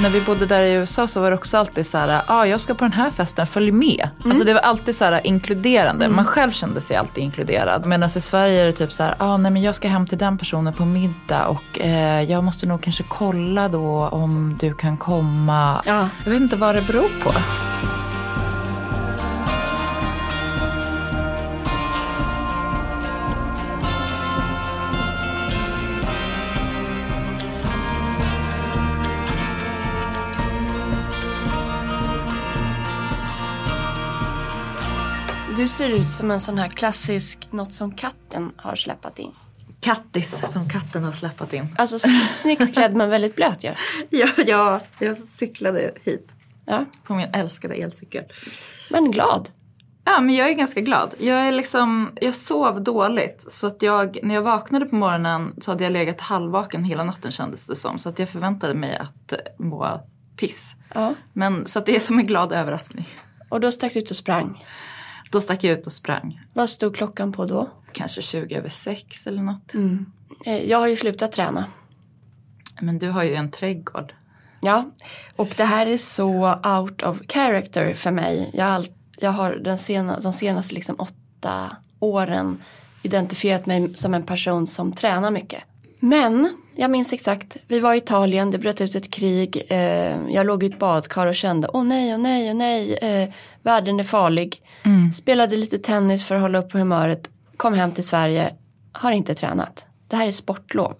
När vi bodde där i USA så var det också alltid så här, ah, jag ska på den här festen, följ med. Mm. Alltså det var alltid så här inkluderande. Mm. Man själv kände sig alltid inkluderad. Medan i Sverige är det typ så här, ah, nej men jag ska hem till den personen på middag och eh, jag måste nog kanske kolla då om du kan komma. Ja. Jag vet inte vad det beror på. Ser ut som en sån här klassisk, något som katten har släppt in. Kattis som katten har släppt in. Alltså snyggt klädd men väldigt blöt ju. Ja. ja, ja, jag cyklade hit. Ja. På min älskade elcykel. Men glad. Ja, men jag är ganska glad. Jag, är liksom, jag sov dåligt. Så att jag, när jag vaknade på morgonen så hade jag legat halvvaken hela natten kändes det som. Så att jag förväntade mig att må piss. Ja. Men, så att det är som en glad överraskning. Och då stack du ut och sprang? Då stack jag ut och sprang. Vad stod klockan på då? Kanske 20 över 6 eller något. Mm. Eh, jag har ju slutat träna. Men du har ju en trädgård. Ja, och det här är så out of character för mig. Jag har, jag har den sena, de senaste liksom åtta åren identifierat mig som en person som tränar mycket. Men jag minns exakt, vi var i Italien, det bröt ut ett krig, eh, jag låg i ett badkar och kände åh nej, åh nej, åh nej, eh, världen är farlig. Mm. Spelade lite tennis för att hålla upp på humöret, kom hem till Sverige, har inte tränat. Det här är sportlov.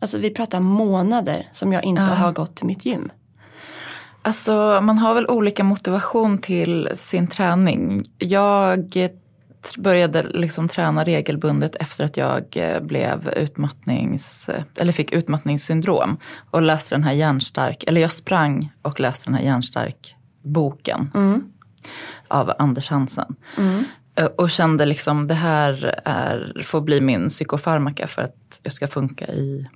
Alltså vi pratar månader som jag inte ja. har gått till mitt gym. Alltså man har väl olika motivation till sin träning. Jag började liksom träna regelbundet efter att jag eh, blev utmattnings, eller fick utmattningssyndrom. Och läste den här järnstark, eller jag sprang och läste den här järnstark boken. Mm. Av Anders Hansen. Mm. Eh, och kände liksom det här är, får bli min psykofarmaka för att jag ska funka i,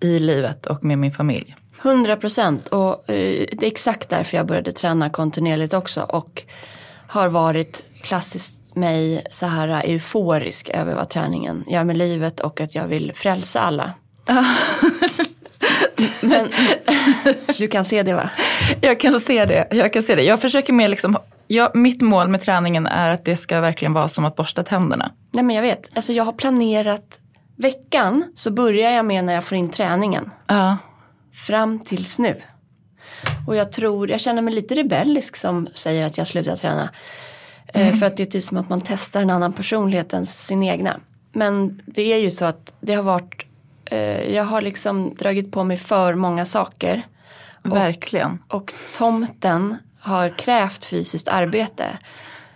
i livet och med min familj. 100 procent och eh, det är exakt därför jag började träna kontinuerligt också och har varit klassiskt mig så här euforisk över vad träningen gör med livet och att jag vill frälsa alla. Men, du kan se det va? Jag kan se det. Jag kan se det. Jag försöker med liksom, jag, mitt mål med träningen är att det ska verkligen vara som att borsta tänderna. Nej men jag vet. Alltså jag har planerat veckan så börjar jag med när jag får in träningen. Ja. Fram tills nu. Och jag tror, jag känner mig lite rebellisk som säger att jag slutar träna. Eh, mm. För att det är typ som att man testar en annan personlighet än sin egna. Men det är ju så att det har varit, eh, jag har liksom dragit på mig för många saker. Verkligen. Och, och tomten har krävt fysiskt arbete.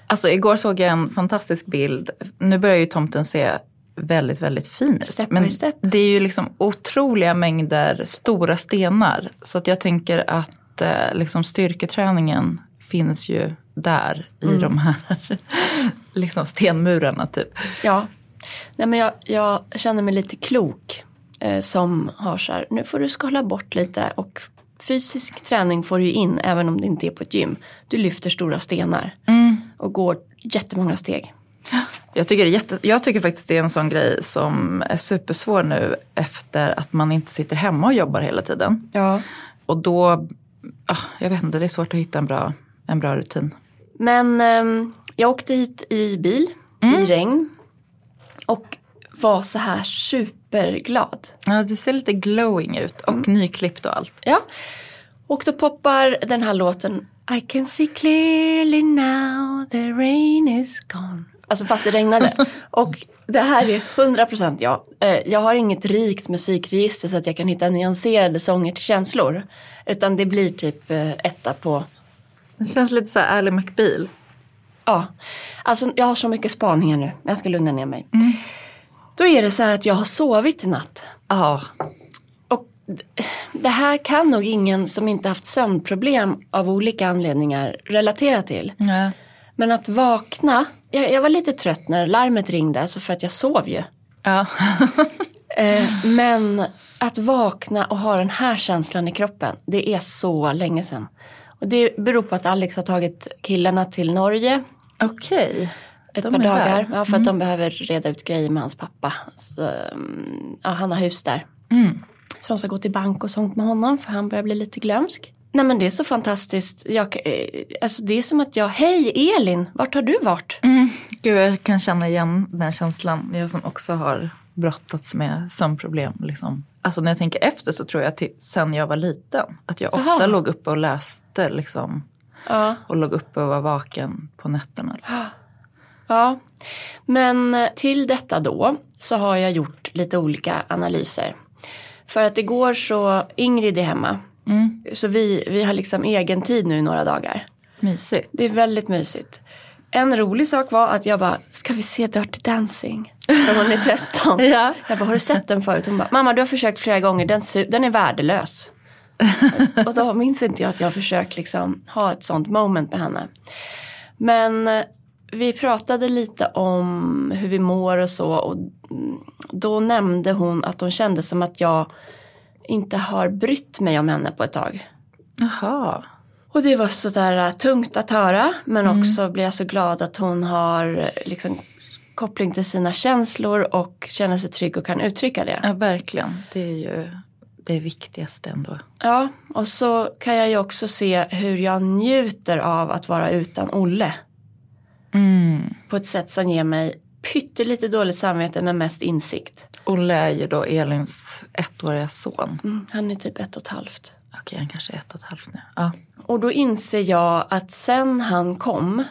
Alltså igår såg jag en fantastisk bild. Nu börjar ju tomten se väldigt, väldigt fin ut. Men step. det är ju liksom otroliga mängder stora stenar. Så att jag tänker att eh, liksom styrketräningen finns ju där i mm. de här liksom stenmurarna typ. Ja, Nej, men jag, jag känner mig lite klok eh, som har så här, nu får du skala bort lite och fysisk träning får du in även om det inte är på ett gym. Du lyfter stora stenar mm. och går jättemånga steg. Jag tycker, jätte, jag tycker faktiskt det är en sån grej som är supersvår nu efter att man inte sitter hemma och jobbar hela tiden. Ja. Och då, ah, jag vet inte, det är svårt att hitta en bra, en bra rutin. Men eh, jag åkte hit i bil mm. i regn. Och var så här superglad. Ja, det ser lite glowing ut och mm. nyklippt och allt. Ja. Och då poppar den här låten I can see clearly now the rain is gone. Alltså fast det regnade. och det här är 100% jag. Eh, jag har inget rikt musikregister så att jag kan hitta nyanserade sånger till känslor. Utan det blir typ eh, etta på det känns lite så här Ally McBeal. Ja, alltså jag har så mycket spaningar nu. Jag ska lugna ner mig. Mm. Då är det så här att jag har sovit i natt. Ja. Och det här kan nog ingen som inte haft sömnproblem av olika anledningar relatera till. Nej. Men att vakna, jag, jag, var lite trött när larmet ringde, alltså för att jag sov ju. Ja. Eh, men att vakna och ha den här känslan i kroppen, det är så länge sedan. Och det beror på att Alex har tagit killarna till Norge. Okej. Okay. Ett de par dagar. Ja, för mm. att de behöver reda ut grejer med hans pappa. Så, mm, ja, han har hus där. Mm. Så de ska gå till bank och sånt med honom för han börjar bli lite glömsk. Nej men det är så fantastiskt. Jag, eh, alltså det är som att jag, hej Elin, vart har du varit? Mm. Gud, jag kan känna igen den här känslan. Jag som också har brottats med sömnproblem. Liksom. Alltså när jag tänker efter så tror jag till sen jag var liten. Att jag ofta Aha. låg uppe och läste liksom. Ja. Och låg uppe och var vaken på nätterna. Liksom. Ja, men eh, till detta då så har jag gjort lite olika analyser. För att igår så, Ingrid är hemma. Så vi, vi har liksom egen tid nu i några dagar. Mysigt. Det är väldigt mysigt. En rolig sak var att jag bara, ska vi se Dirty Dancing? När hon är 13. Ja. Jag bara, har du sett den förut? Hon bara, mamma du har försökt flera gånger, den, den är värdelös. och då minns inte jag att jag har försökt liksom ha ett sånt moment med henne. Men eh, vi pratade lite om hur vi mår och så och mm, då nämnde hon att hon kände som att jag inte har brytt mig om henne på ett tag. Jaha. Och det var sådär äh, tungt att höra men också blev jag så glad att hon har äh, liksom koppling till sina känslor och känner sig trygg och kan uttrycka det. Ja, verkligen. Det är ju det viktigaste ändå. Ja, och så kan jag ju också se hur jag njuter av att vara utan Olle. På ett sätt som ger mig pyttelite dåligt samvete men mest insikt. Olle är ju då Elins ettåriga son. Mm, han är typ ett och ett halvt. Okej, han kanske är ett och ett halvt nu. Ja. Och då inser jag att sen han kom,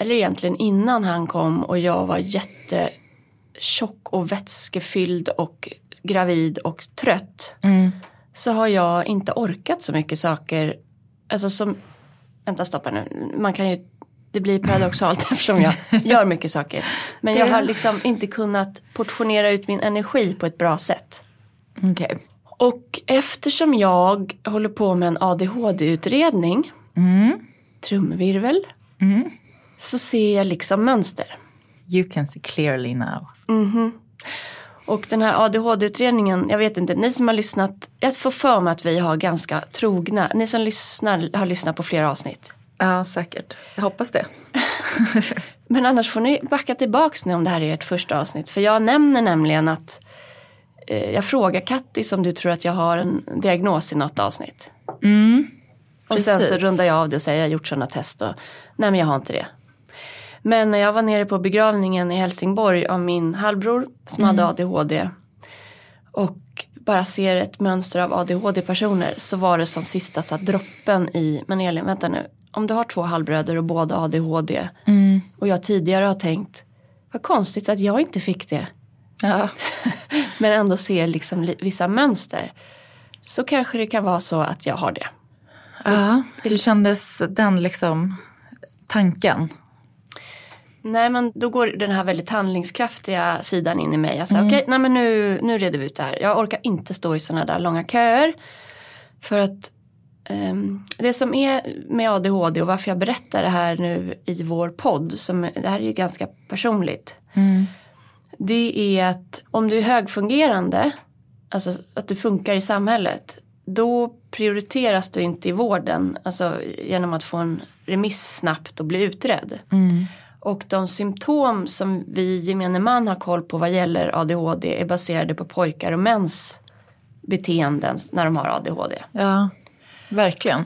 eller egentligen innan han kom och jag var jättetjock och vätskefylld och gravid och trött. Så har jag inte orkat så mycket saker. Alltså som, vänta stoppa nu, man kan ju, det blir paradoxalt eftersom jag gör mycket saker. Men jag har liksom inte kunnat portionera ut min energi på ett bra sätt. Okej. Och eftersom jag håller på med en ADHD-utredning, trumvirvel, så ser jag liksom mönster. You can see clearly now. Och den här ADHD-utredningen, jag vet inte, ni som har lyssnat, jag får för mig att vi har ganska trogna, ni som lyssnar har lyssnat på flera avsnitt. Ja, säkert. Jag hoppas det. Men annars får ni backa tillbaks nu om det här är ert första avsnitt. För jag nämner nämligen att eh, jag frågar Kattis om du tror att jag har en diagnos i något avsnitt. och sen så rundar jag av det och säger jag har gjort sådana test och nej men jag har inte det. Men när jag var nere på begravningen i Helsingborg av min halvbror som hade ADHD och bara ser ett mönster av ADHD-personer så var det som sista så droppen i, men Elin vänta nu, om du har två halvbröder och båda ADHD och jag tidigare har tänkt vad konstigt att jag inte fick det Ja. men ändå ser liksom li- vissa mönster så kanske det kan vara så att jag har det. ja. Hur kändes den liksom tanken? Nej men då går den här väldigt handlingskraftiga sidan in i mig. Alltså okej, nej men nu, nu reder vi ut det här. Jag orkar inte stå i sådana där långa köer. För att ehm, det som är med ADHD och varför jag berättar det här nu i vår podd. Som, det här är ju ganska personligt. Det är att om du är högfungerande, alltså att du funkar i samhället. Då prioriteras du inte i vården, alltså genom att få en remiss snabbt och bli utredd. Och de symptom som vi gemene man har koll på vad gäller ADHD är baserade på pojkar och mäns beteenden när de har ADHD. Ja, verkligen.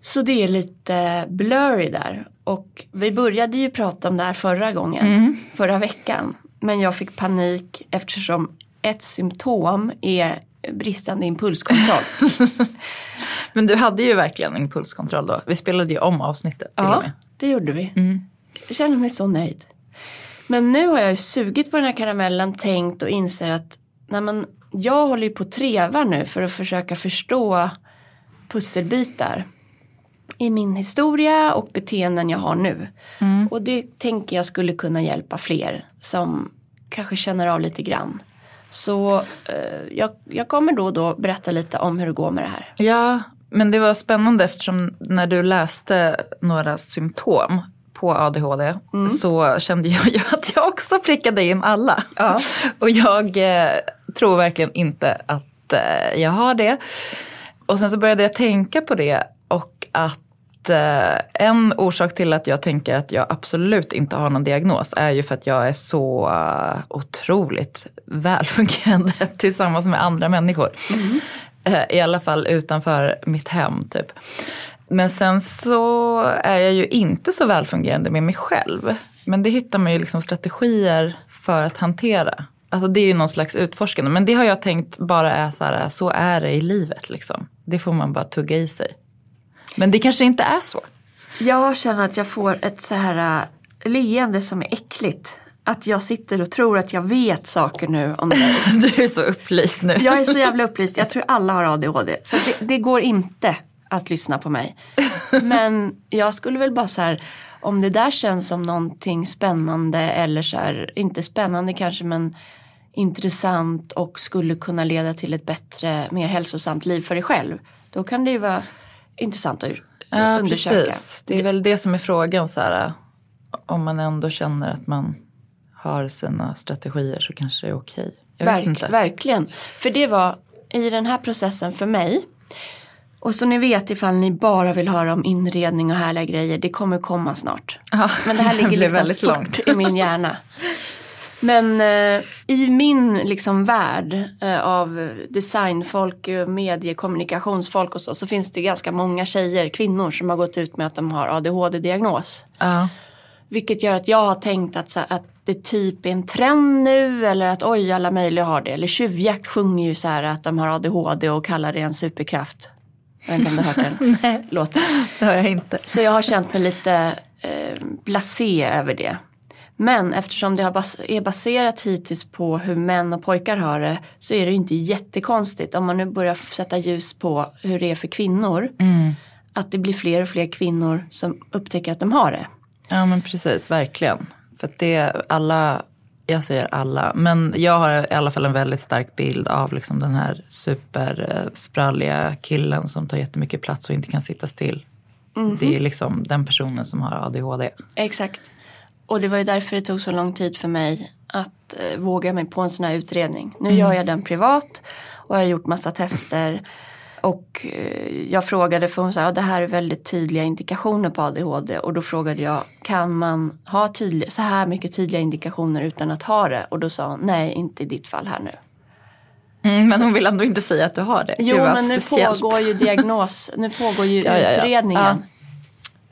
Så det är lite blurry där. Och vi började ju prata om det här förra gången, förra veckan. Men jag fick panik eftersom ett symptom är bristande impulskontroll. Men du hade ju verkligen impulskontroll då. Vi spelade ju om avsnittet till och ja, med. det gjorde vi. Jag känner mig så nöjd. Men nu har jag ju sugit på den här karamellen, tänkt och inser att nej men, jag håller ju på att treva nu för att försöka förstå pusselbitar i min historia och beteenden jag har nu. Och det tänker jag skulle kunna hjälpa fler som kanske känner av lite grann. Så eh, jag, jag kommer då och då berätta lite om hur det går med det här. Ja, men det var spännande eftersom när du läste några symptom på ADHD så kände jag ju att jag också prickade in alla. Ja. Och jag eh, tror verkligen inte att eh, jag har det. Och sen så började jag tänka på det och att eh, en orsak till att jag tänker att jag absolut inte har någon diagnos är ju för att jag är så eh, otroligt välfungerande tillsammans med andra människor. Eh, I alla fall utanför mitt hem typ. Men sen så är jag ju inte så välfungerande med mig själv. Men det hittar man ju liksom strategier för att hantera. Alltså det är ju någon slags utforskande. Men det har jag tänkt bara är så här, så är det i livet liksom. Det får man bara tugga i sig. Men det kanske inte är så. Jag känner att jag får ett så här äh, leende som är äckligt. Att jag sitter och tror att jag vet saker nu om dig. Du är så upplyst nu. Jag är så jävla upplyst. Jag tror alla har ADHD. Så det, det går inte att lyssna på mig. Men jag skulle väl bara så här, om det där känns som någonting spännande eller så här, inte spännande kanske men intressant och skulle kunna leda till ett bättre, mer hälsosamt liv för dig själv. Då kan det ju vara intressant att Ja, undersöka. precis. Det är väl det som är frågan. Så här, om man ändå känner att man har sina strategier så kanske det är okej. Vet Verk, verkligen. För det var i den här processen för mig. Och så ni vet ifall ni bara vill höra om inredning och härliga grejer. Det kommer komma snart. Ja, Men det här ligger liksom väldigt fort långt. i min hjärna. Men eh, i min liksom värld eh, av designfolk, mediekommunikationsfolk och så, så finns det ganska många tjejer, kvinnor som har gått ut med att de har ADHD-diagnos. Ja. Vilket gör att jag har tänkt att, så att det typ är en trend nu eller att oj alla möjliga har det. Eller Tjuvjakt sjunger ju så här att de har ADHD och kallar det en superkraft. Jag vet inte om du har hört den låten. Det har jag inte. Så jag har känt mig lite eh, blasé över det. Men eftersom det bas- är baserat hittills på hur män och pojkar har det så är det ju inte jättekonstigt om man nu börjar sätta ljus på hur det är för kvinnor. Att det blir fler och fler kvinnor som upptäcker att de har det. Ja men precis, verkligen. För att det är alla, jag säger alla, men jag har i alla fall en väldigt stark bild av liksom den här superspralliga killen som tar jättemycket plats och inte kan sitta still. Det är liksom den personen som har ADHD. Exakt. Och det var ju därför det tog så lång tid för mig att eh, våga mig på en sån här utredning. Nu gör jag den privat och jag har gjort massa tester. Och eh, jag frågade för hon sa att det här är väldigt tydliga indikationer på ADHD. Och då frågade jag kan man ha tydliga, så här mycket tydliga indikationer utan att ha det? Och då sa hon nej inte i ditt fall här nu. Mm, men hon vill ändå inte säga att du har det. Jo men nu speciellt. pågår ju diagnos, nu pågår ju Ja, ja, ja. utredningen.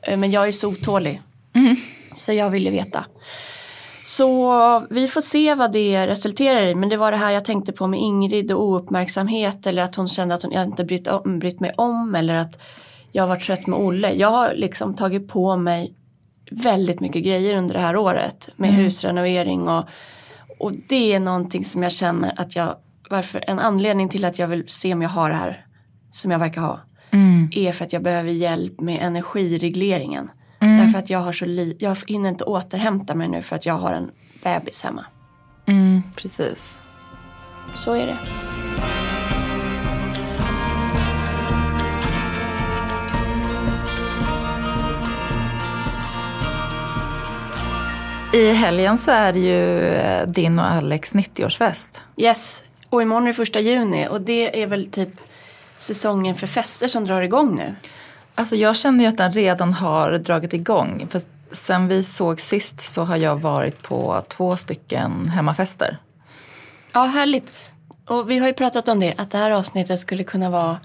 Eh, Men jag är så otålig. Mm. Så jag ville veta. Så vi får se vad det resulterar i. Men det var det här jag tänkte på med Ingrid och ouppmärksamhet. Eller att hon kände att hon jag inte brytt, om, brytt mig om. Eller att jag var trött med Olle. Jag har liksom tagit på mig väldigt mycket grejer under det här året. Med husrenovering och, och det är någonting som jag känner att jag, varför, en anledning till att jag vill se om jag har det här som jag verkar ha. Är för att jag behöver hjälp med energiregleringen. Därför att jag har så li- jag hinner inte återhämta mig nu för att jag har en bebis hemma. Mm, precis. Så är det. I helgen så är det ju eh, din och Alex 90-årsfest. Yes, och imorgon är det första juni och det är väl typ säsongen för fester som drar igång nu. Alltså jag känner ju att den redan har dragit igång. För sen vi såg sist så har jag varit på två stycken hemmafester. Ja, härligt. Och vi har ju pratat om det, att det här avsnittet skulle kunna vara,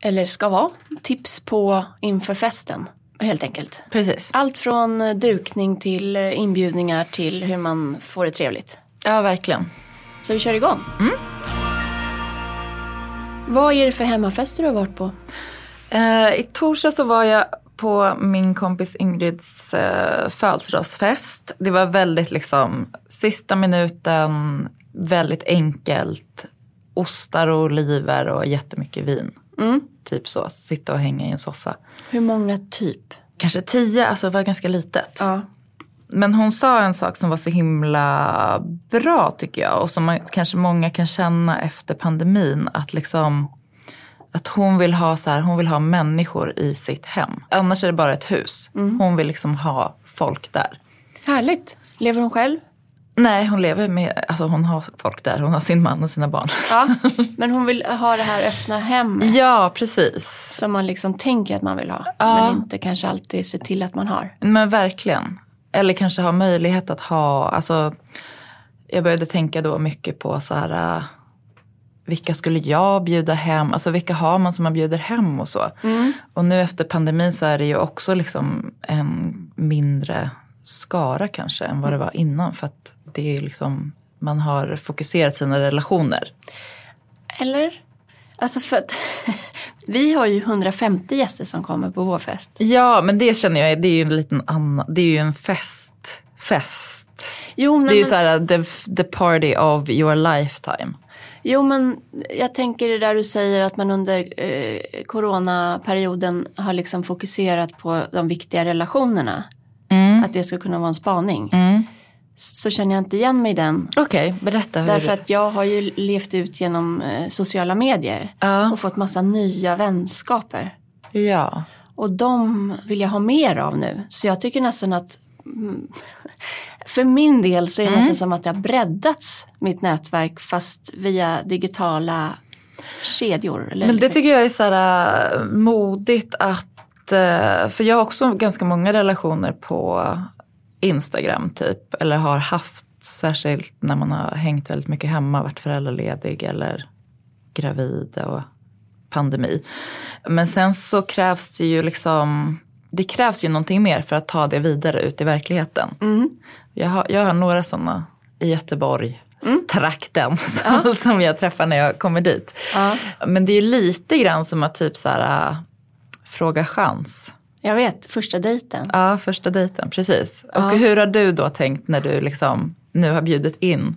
eller ska vara, tips på inför festen. Helt enkelt. Precis. Allt från dukning till inbjudningar till hur man får det trevligt. Ja, verkligen. Så vi kör igång. Vad är det för hemmafester du har varit på? Eh, I torsdag så var jag på min kompis Ingrids eh, födelsedagsfest. Det var väldigt liksom sista minuten, väldigt enkelt. Ostar och oliver och jättemycket vin. Typ så, sitta och hänga i en soffa. Hur många typ? Kanske tio, alltså det var ganska litet. Ja. Men hon sa en sak som var så himla bra tycker jag. Och som man, kanske många kan känna efter pandemin. Att liksom att hon vill ha så här, hon vill ha människor i sitt hem. Annars är det bara ett hus. Hon vill liksom ha folk där. Härligt. Lever hon själv? Nej, hon lever med, alltså hon har folk där. Hon har sin man och sina barn. Ja. Men hon vill ha det här öppna hem Ja, precis. som man liksom tänker att man vill ha. Men inte kanske alltid ser till att man har. Men verkligen. Eller kanske ha möjlighet att ha, alltså jag började tänka då mycket på så här, äh, vilka skulle jag bjuda hem? Alltså vilka har man som man bjuder hem och så. Och nu efter pandemin så är det ju också liksom en mindre skara kanske än vad det var innan. För att det är liksom, man har fokuserat sina relationer. Eller? Alltså för att vi har ju 150 gäster som kommer på vår fest. Ja, men det känner jag, det är ju en liten annan, det är ju en fest. Fest. Jo, nej, Det är ju men, så här the, the party of your lifetime. jo men jag tänker det där du säger att man under eh, coronaperioden har liksom fokuserat på de viktiga relationerna. Att det ska kunna vara en spaning. S- Så känner jag inte igen mig i den. Okej, berätta hur Därför att jag har ju levt ut genom eh, sociala medier. Ja. Och fått massa nya vänskaper. Ja. Och de vill jag ha mer av nu. Så jag tycker nästan att mm, för min del så är det Mm. nästan som att det har breddats mitt nätverk fast via digitala kedjor. Eller Men det liksom- tycker jag är så här äh, modigt att, äh, för jag har också ganska många relationer på Instagram typ, eller har haft särskilt när man har hängt väldigt mycket hemma, varit föräldraledig eller gravid och pandemi. Men sen så krävs det ju liksom, det krävs ju någonting mer för att ta det vidare ut i verkligheten. Jag, har, jag har några sådana i Göteborg, trakten, som, som jag träffar när jag kommer dit. Ja. Men det är ju lite grann som att typ så här, äh, fråga chans. Jag vet, första dejten. Ja, första dejten, precis. Och hur har du då tänkt när du liksom nu har bjudit in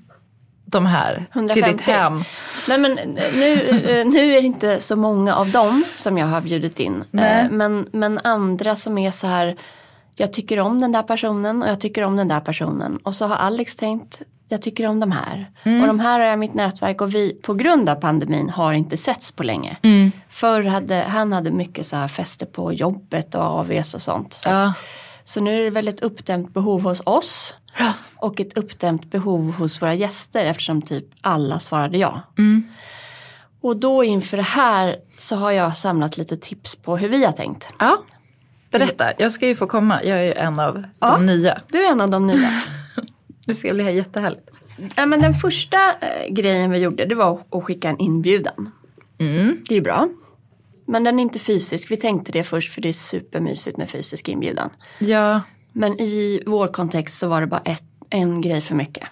de här till 150. ditt hem? Nej men nu, eh, nu är det inte så många av dem som jag har bjudit in. Nej. Eh, Men, men andra som är så här, jag tycker om den där personen och jag tycker om den där personen. Och så har Alex tänkt, jag tycker om de här. Och de här har jag i mitt nätverk och vi på grund av pandemin har inte setts på länge. Förr hade han hade mycket så här fester på jobbet och AVs och sånt. Så, Ja. att, så nu är det väl ett uppdämt behov hos oss. Och ett uppdämt behov hos våra gäster eftersom typ alla svarade ja. Och då inför det här så har jag samlat lite tips på hur vi har tänkt. ja. Berätta, jag ska ju få komma. Jag är ju en av Ja. de nya. Du är en av de nya. Det ska bli jättehärligt. ja, men den första eh, grejen vi gjorde det var att skicka en inbjudan. Det är ju bra. Men den är inte fysisk. Vi tänkte det först för det är supermysigt med fysisk inbjudan. Ja, Men i vår kontext så var det bara ett, en grej för mycket.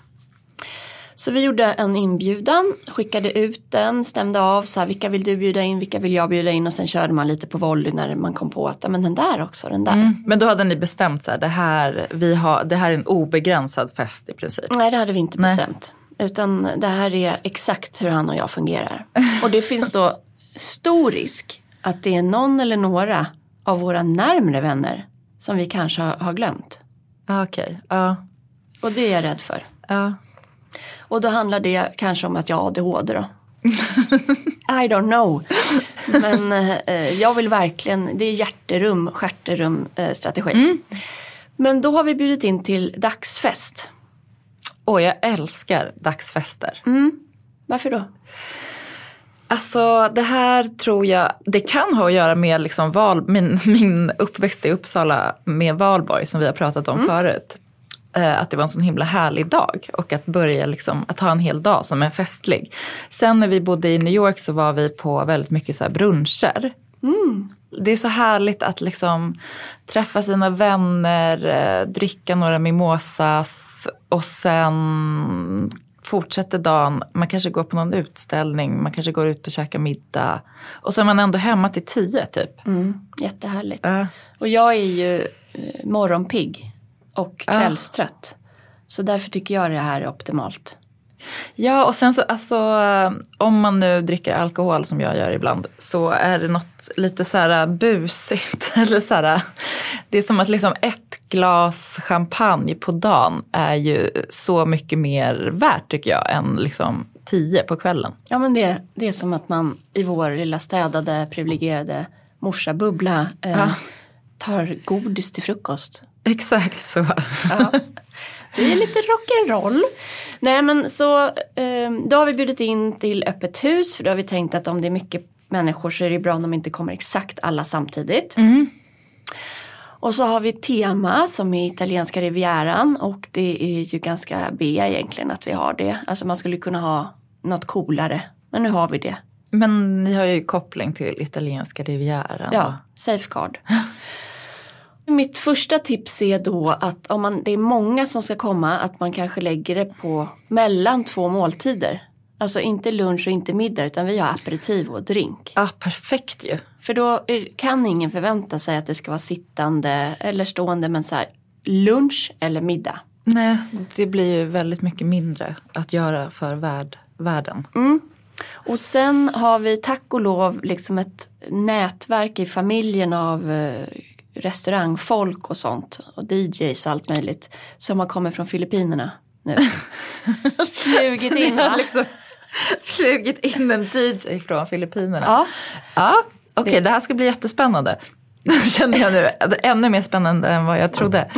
Så vi gjorde en inbjudan, skickade ut den, stämde av så här, vilka vill du bjuda in, vilka vill jag bjuda in och sen körde man lite på volley när man kom på att men den där också, den där. men då hade ni bestämt så här, det här, vi har, det här är en obegränsad fest i princip. Nej det hade vi inte Nej. bestämt. Utan det här är exakt hur han och jag fungerar. Och det finns då stor risk att det är någon eller några av våra närmre vänner som vi kanske har, glömt. Okej, ja. Och det är jag rädd för. ja. Och då handlar det kanske om att jag har ADHD då. I don't know. Men eh, jag vill verkligen, det är hjärterum, stjärterum eh, strategi. Men då har vi bjudit in till dagsfest. Åh, jag älskar dagsfester. Varför då? Alltså det här tror jag, det kan ha att göra med liksom val, min, min uppväxt i Uppsala med valborg som vi har pratat om förut. Eh, Att det var en sån himla härlig dag och att börja liksom, att ha en hel dag som är festlig. Sen när vi bodde i New York så var vi på väldigt mycket så bruncher. Det är så härligt att liksom träffa sina vänner, eh, dricka några mimosas och sen fortsätter dagen. Man kanske går på någon utställning, man kanske går ut och käkar middag. Och så är man ändå hemma till tio typ. Jättehärligt. Ja. Och jag är ju eh, morgonpigg och kvällstrött. Så därför tycker jag det här är optimalt. Ja, och sen så alltså om man nu dricker alkohol som jag gör ibland så är det något lite så här busigt. Eller så här, det är som att liksom ett glas champagne på dagen är ju så mycket mer värt tycker jag än liksom tio på kvällen. Ja men det, det är som att man i vår lilla städade privilegierade morsabubbla eh, tar godis till frukost. Exakt så. Ja. Det är lite rock'n'roll. Nej men så eh, då har vi bjudit in till öppet hus för då har vi tänkt att om det är mycket människor så är det bra om de inte kommer exakt alla samtidigt. Och så har vi tema som är italienska rivieran och det är ju ganska B egentligen att vi har det. Alltså man skulle kunna ha något coolare. Men nu har vi det. Men ni har ju koppling till italienska rivieran. Ja, safeguard. Mitt första tips är då att om man, det är många som ska komma att man kanske lägger det på mellan två måltider. Alltså inte lunch och inte middag utan vi har aperitiv och drink. Ja, perfekt ju. För då kan ingen förvänta sig att det ska vara sittande eller stående men så här lunch eller middag. Nej, det blir ju väldigt mycket mindre att göra för värld, världen. Och sen har vi tack och lov liksom ett nätverk i familjen av eh, restaurangfolk och sånt och DJs och allt möjligt som har kommit från Filippinerna nu. Flugit in va? liksom flugit in en DJ från Filippinerna. Ja, Ja, okej det här ska bli jättespännande. Känner jag nu. Ännu mer spännande än vad jag trodde.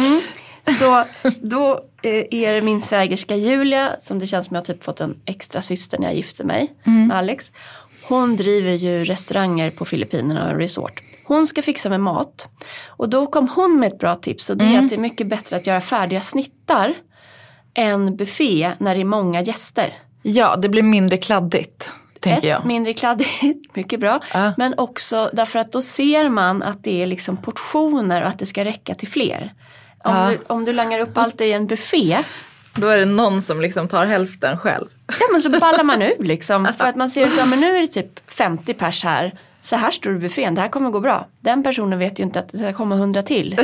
så då eh, är det min svägerska Julia som det känns som jag typ fått en extra syster när jag gifte mig med Alex. Hon driver ju restauranger på Filippinerna och resort. Hon ska fixa med mat. Och då kom hon med ett bra tips och det är att det är mycket bättre att göra färdiga snittar än buffé när det är många gäster. Ja, det blir mindre kladdigt. Tänker Ett, jag. mindre kladdigt, mycket bra. Ja. Men också därför att då ser man att det är liksom portioner och att det ska räcka till fler. Om, Ja. du, om du langar upp allt i en buffé, Då är det någon som liksom tar hälften själv. ja men så ballar man ur liksom. För att man ser att ja, men nu är det typ 50 pers här. Så här står det i buffén, det här kommer gå bra. Den personen vet ju inte att det ska komma 100 till.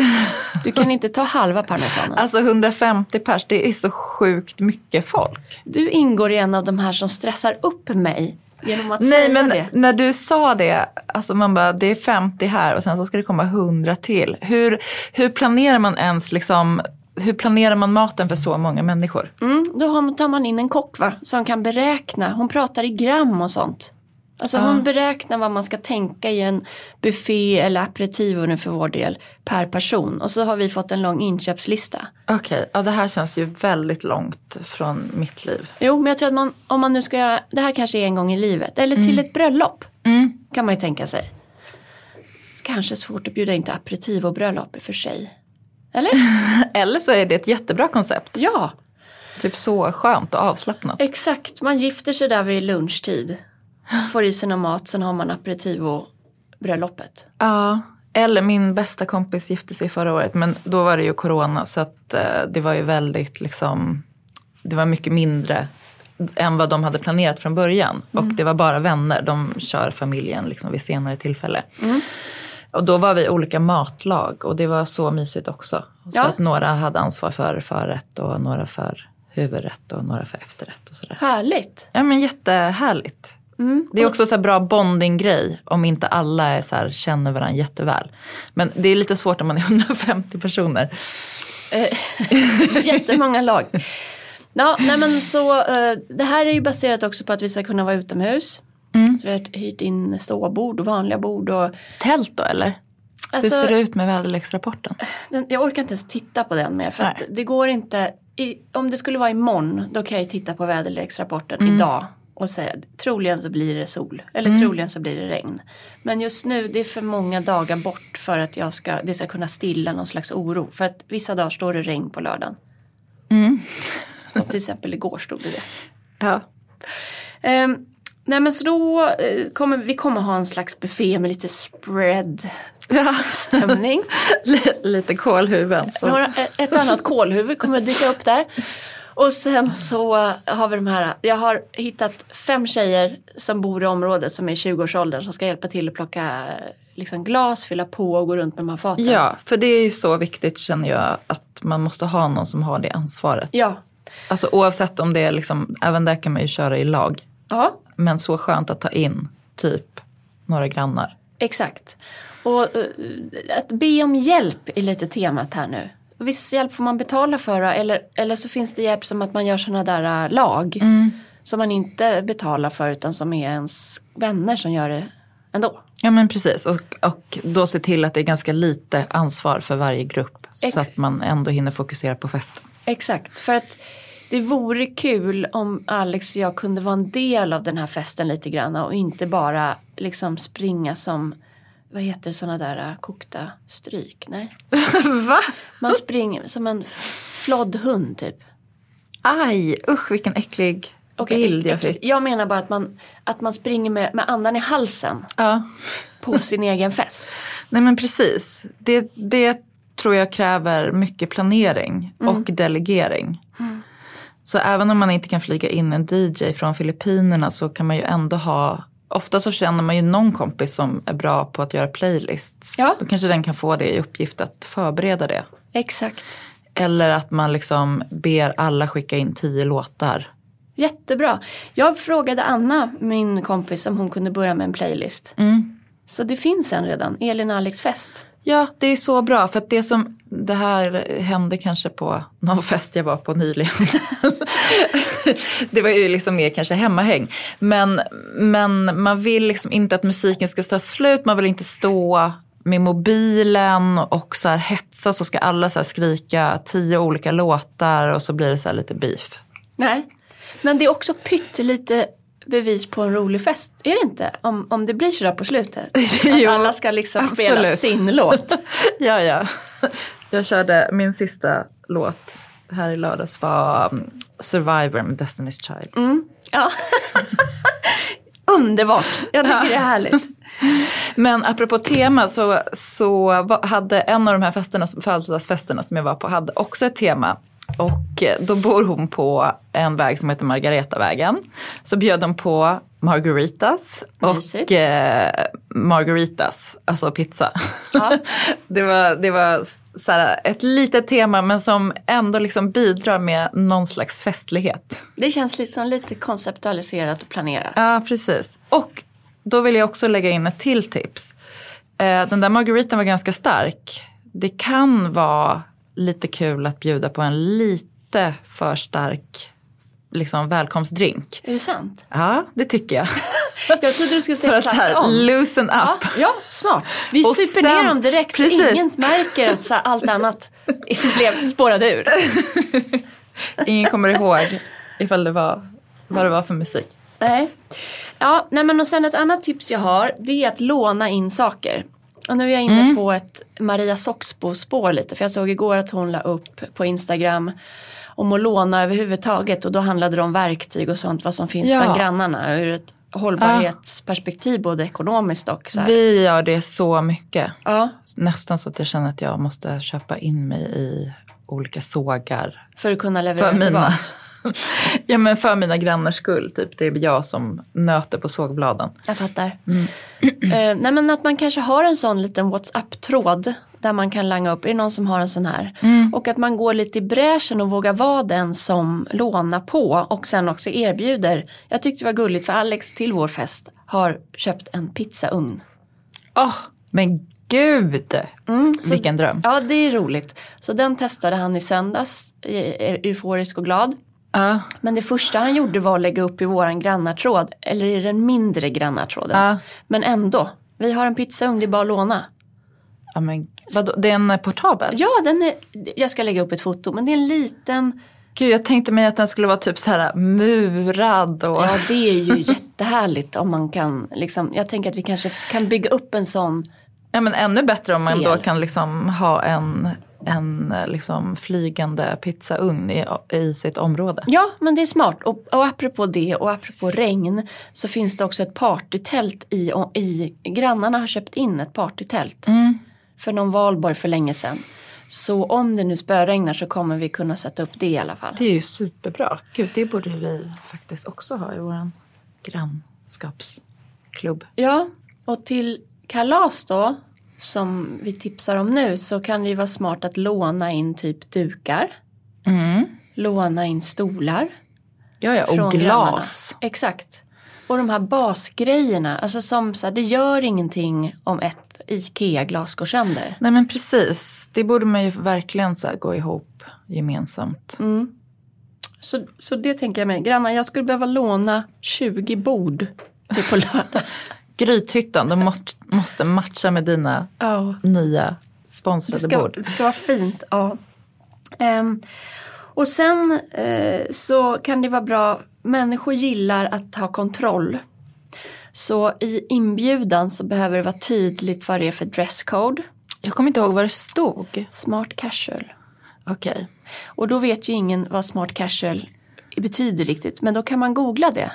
Du kan inte ta halva parmesanen. Alltså 150 pers, det är så sjukt mycket folk. Du ingår i en av de här som stressar upp mig genom att Nej säga men det. när du sa det, alltså man bara det är 50 här och sen så ska det komma 100 till. Hur, hur planerar man ens liksom, hur planerar man maten för så många människor? Mm, då tar man in en kock va, som kan beräkna. Hon pratar i gram och sånt. Alltså hon beräknar vad man ska tänka i en buffé eller aperitivo nu för vår del per person. Och så har vi fått en lång inköpslista. Okej, ja det här känns ju väldigt långt från mitt liv. Jo, men jag tror att man, om man nu ska göra, det här kanske är en gång i livet, eller till ett bröllop. Kan man ju tänka sig. Kanske svårt att bjuda in till aperitivo-bröllop i och för sig. Eller? Eller så är det ett jättebra koncept. ja, Typ så skönt och avslappnat. exakt. Man gifter sig där vid lunchtid. Får i sig någon mat, sen har man aperitivo-bröllopet. Ja, eller min bästa kompis gifte sig förra året men då var det ju corona så att eh, det var ju väldigt liksom, det var mycket mindre än vad de hade planerat från början. Och det var bara vänner, de kör familjen liksom vid senare tillfälle. Och då var vi olika matlag och det var så mysigt också. Så Ja. att några hade ansvar för förrätt och några för huvudrätt och några för efterrätt och sådär. Härligt. Ja men jättehärligt. Det är också så här bra bonding-grej om inte alla är så här, känner varandra jätteväl. Men det är lite svårt om man är 150 personer. Jättemånga lag. Ja, nej men så, eh, det här är ju baserat också på att vi ska kunna vara utomhus. Så vi har hyrt in ståbord och vanliga bord. Och, Tält då eller? alltså, Hur ser det ut med väderleksrapporten? den- jag orkar inte ens titta på den mer. För det går inte. I, om det skulle vara imorgon då kan jag ju titta på väderleksrapporten idag. Och säga troligen så blir det sol. Eller troligen så blir det regn. Men just nu det är för många dagar bort för att jag ska, det ska kunna stilla någon slags oro. För att vissa dagar står det regn på lördagen. Som till exempel igår stod det det. Ja. Ehm, nej men så då eh, kommer vi kommer ha en slags buffé med lite spread stämning. Lite kålhuvuden. Så. Några, ett- annat kålhuvud kommer att dyka upp där. Och sen så har vi de här, jag har hittat fem tjejer som bor i området som är i 20-årsåldern som ska hjälpa till att plocka liksom, glas, fylla på och gå runt med de här faten. Ja, för det är ju så viktigt känner jag att man måste ha någon som har det ansvaret. Ja. Alltså oavsett om det är liksom, även där kan man ju köra i lag. ja, Men så skönt att ta in typ några grannar. exakt. Och eh, att be om hjälp är lite temat här nu. Viss hjälp får man betala för eller, eller så finns det hjälp som att man gör sådana där äh, lag. Som man inte betalar för utan som är ens vänner som gör det ändå. Ja men precis och, och då se till att det är ganska lite ansvar för varje grupp. Ex- så att man ändå hinner fokusera på festen. Exakt, för att det vore kul om Alex och jag kunde vara en del av den här festen lite grann och inte bara liksom springa som vad heter sådana där äh, kokta stryk? Nej. Va? Man springer som en flodd hund typ. Aj, usch vilken äcklig. Okej, bild jag fick. Jag menar bara att man, att man springer med, med andan i halsen Ja. på sin egen fest. Nej men precis. Det, det tror jag kräver mycket planering och delegering. Så även om man inte kan flyga in en DJ från Filippinerna så kan man ju ändå ha Ofta så känner man ju någon kompis som är bra på att göra playlists. Ja. Då kanske den kan få det i uppgift att förbereda det. Exakt. Eller att man liksom ber alla skicka in tio låtar. Jättebra. Jag frågade Anna, min kompis, om hon kunde börja med en playlist. Så det finns en redan, Elin och Alex fest. Ja, det är så bra. För att det som, det här hände kanske på någon fest jag var på nyligen. det var ju liksom mer kanske hemmahäng. Men, men man vill liksom inte att musiken ska ta slut. Man vill inte stå med mobilen och så här hetsa så ska alla så skrika tio olika låtar och så blir det så här lite beef. Nej. Men det är också pyttelite bevis på en rolig fest, är det inte? Om, om det blir sådär på slutet. Jo, alla ska liksom spela absolut. sin låt. Ja, ja. Jag körde min sista låt här i lördags var um, Survivor med Destiny's Child. Ja. Underbart, jag tycker det är härligt. Men apropå tema så, så hade en av de här festerna, födelsedagsfesterna som jag var på hade också ett tema. Och eh, då bor hon på en väg som heter Margaretavägen. Så bjöd de på margaritas och eh, margaritas, alltså pizza. Ja. det var, det var så här, ett litet tema men som ändå liksom bidrar med någon slags festlighet. Det känns liksom lite konceptualiserat och planerat. Ja, precis. Och då vill jag också lägga in ett till tips. Eh, Den där margaritan var ganska stark. Det kan vara lite kul att bjuda på en lite för stark liksom, välkomstdrink. Är det sant? Ja, det tycker jag. Jag trodde du skulle För säga att så här, tvärtom. loosen up. Ja, ja, smart. Vi Och super sen- ner dem direkt Precis. så ingen märker att så här, allt annat blev spårade ur. Ingen kommer ihåg ifall det var, vad det var för musik. Nej. Ja, nej men och sen ett annat tips jag har det är att låna in saker. Och nu är jag inne Mm. på ett Maria Soxbo-spår lite för jag såg igår att hon la upp på Instagram om att låna överhuvudtaget och då handlade det om verktyg och sånt vad som finns Ja. bland grannarna ur ett hållbarhetsperspektiv både ekonomiskt och så här. Vi gör det så mycket. Ja, Nästan så att jag känner att jag måste köpa in mig i olika sågar. för att kunna leverera För mina. ja, men för mina grannars skull. Typ. Det är jag som nöter på sågbladen. Jag fattar. Mm. Eh, nej men att man kanske har en sån liten WhatsApp-tråd där man kan langa upp, är det någon som har en sån här? Mm. Och att man går lite i bräschen och vågar vara den som lånar på och sen också erbjuder. Jag tyckte det var gulligt för Alex till vår fest har köpt en pizzaugn. Åh, men gud! Vilken dröm. Ja det är roligt. Så den testade han i söndags, eh, euforisk och glad. Ja, Men det första han gjorde var att lägga upp i våran grannartråd, eller i den mindre grannartråden. Ja. Men ändå, vi har en pizzaugn, det är bara att låna. ja men vadå, det är en portabel? Ja, den är, jag ska lägga upp ett foto, men det är en liten, Gud, jag tänkte mig att den skulle vara typ så här murad och... ja det är ju jättehärligt om man kan, liksom, jag tänker att vi kanske kan bygga upp en sån, Ja, men ännu bättre om man då Del. kan liksom ha en, en liksom flygande pizzaugn i, i sitt område. ja men det är smart. Och, och apropå det och apropå regn så finns det också ett partytält i, i grannarna har köpt in ett partytält. För någon valborg för länge sedan. Så om det nu spöregnar så kommer vi kunna sätta upp det i alla fall. Det är ju superbra. Gud, det borde vi faktiskt också ha i vår grannskapsklubb. Ja, och till kalas då, som vi tipsar om nu, så kan det ju vara smart att låna in typ dukar. Låna in stolar. Ja, ja, och glas. grannarna. Exakt. Och de här basgrejerna, alltså som så här, det gör ingenting om ett IKEA-glas går sönder. Nej men precis, det borde man ju verkligen så här gå ihop gemensamt. Så, så det tänker jag mig, grannar, jag skulle behöva låna 20 bord till på lördag. Grythyttan, de måste, matcha med dina Ja. nya Det sponsrade ska, bord. det ska vara fint. Ja. Ehm, och sen eh, så kan det vara bra, människor gillar att ha kontroll. Så i inbjudan så behöver det vara tydligt vad det är för dresscode. Jag kommer inte ihåg vad det stod. Smart casual. Okej. Och då vet ju ingen vad smart casual betyder riktigt. Men då kan man googla det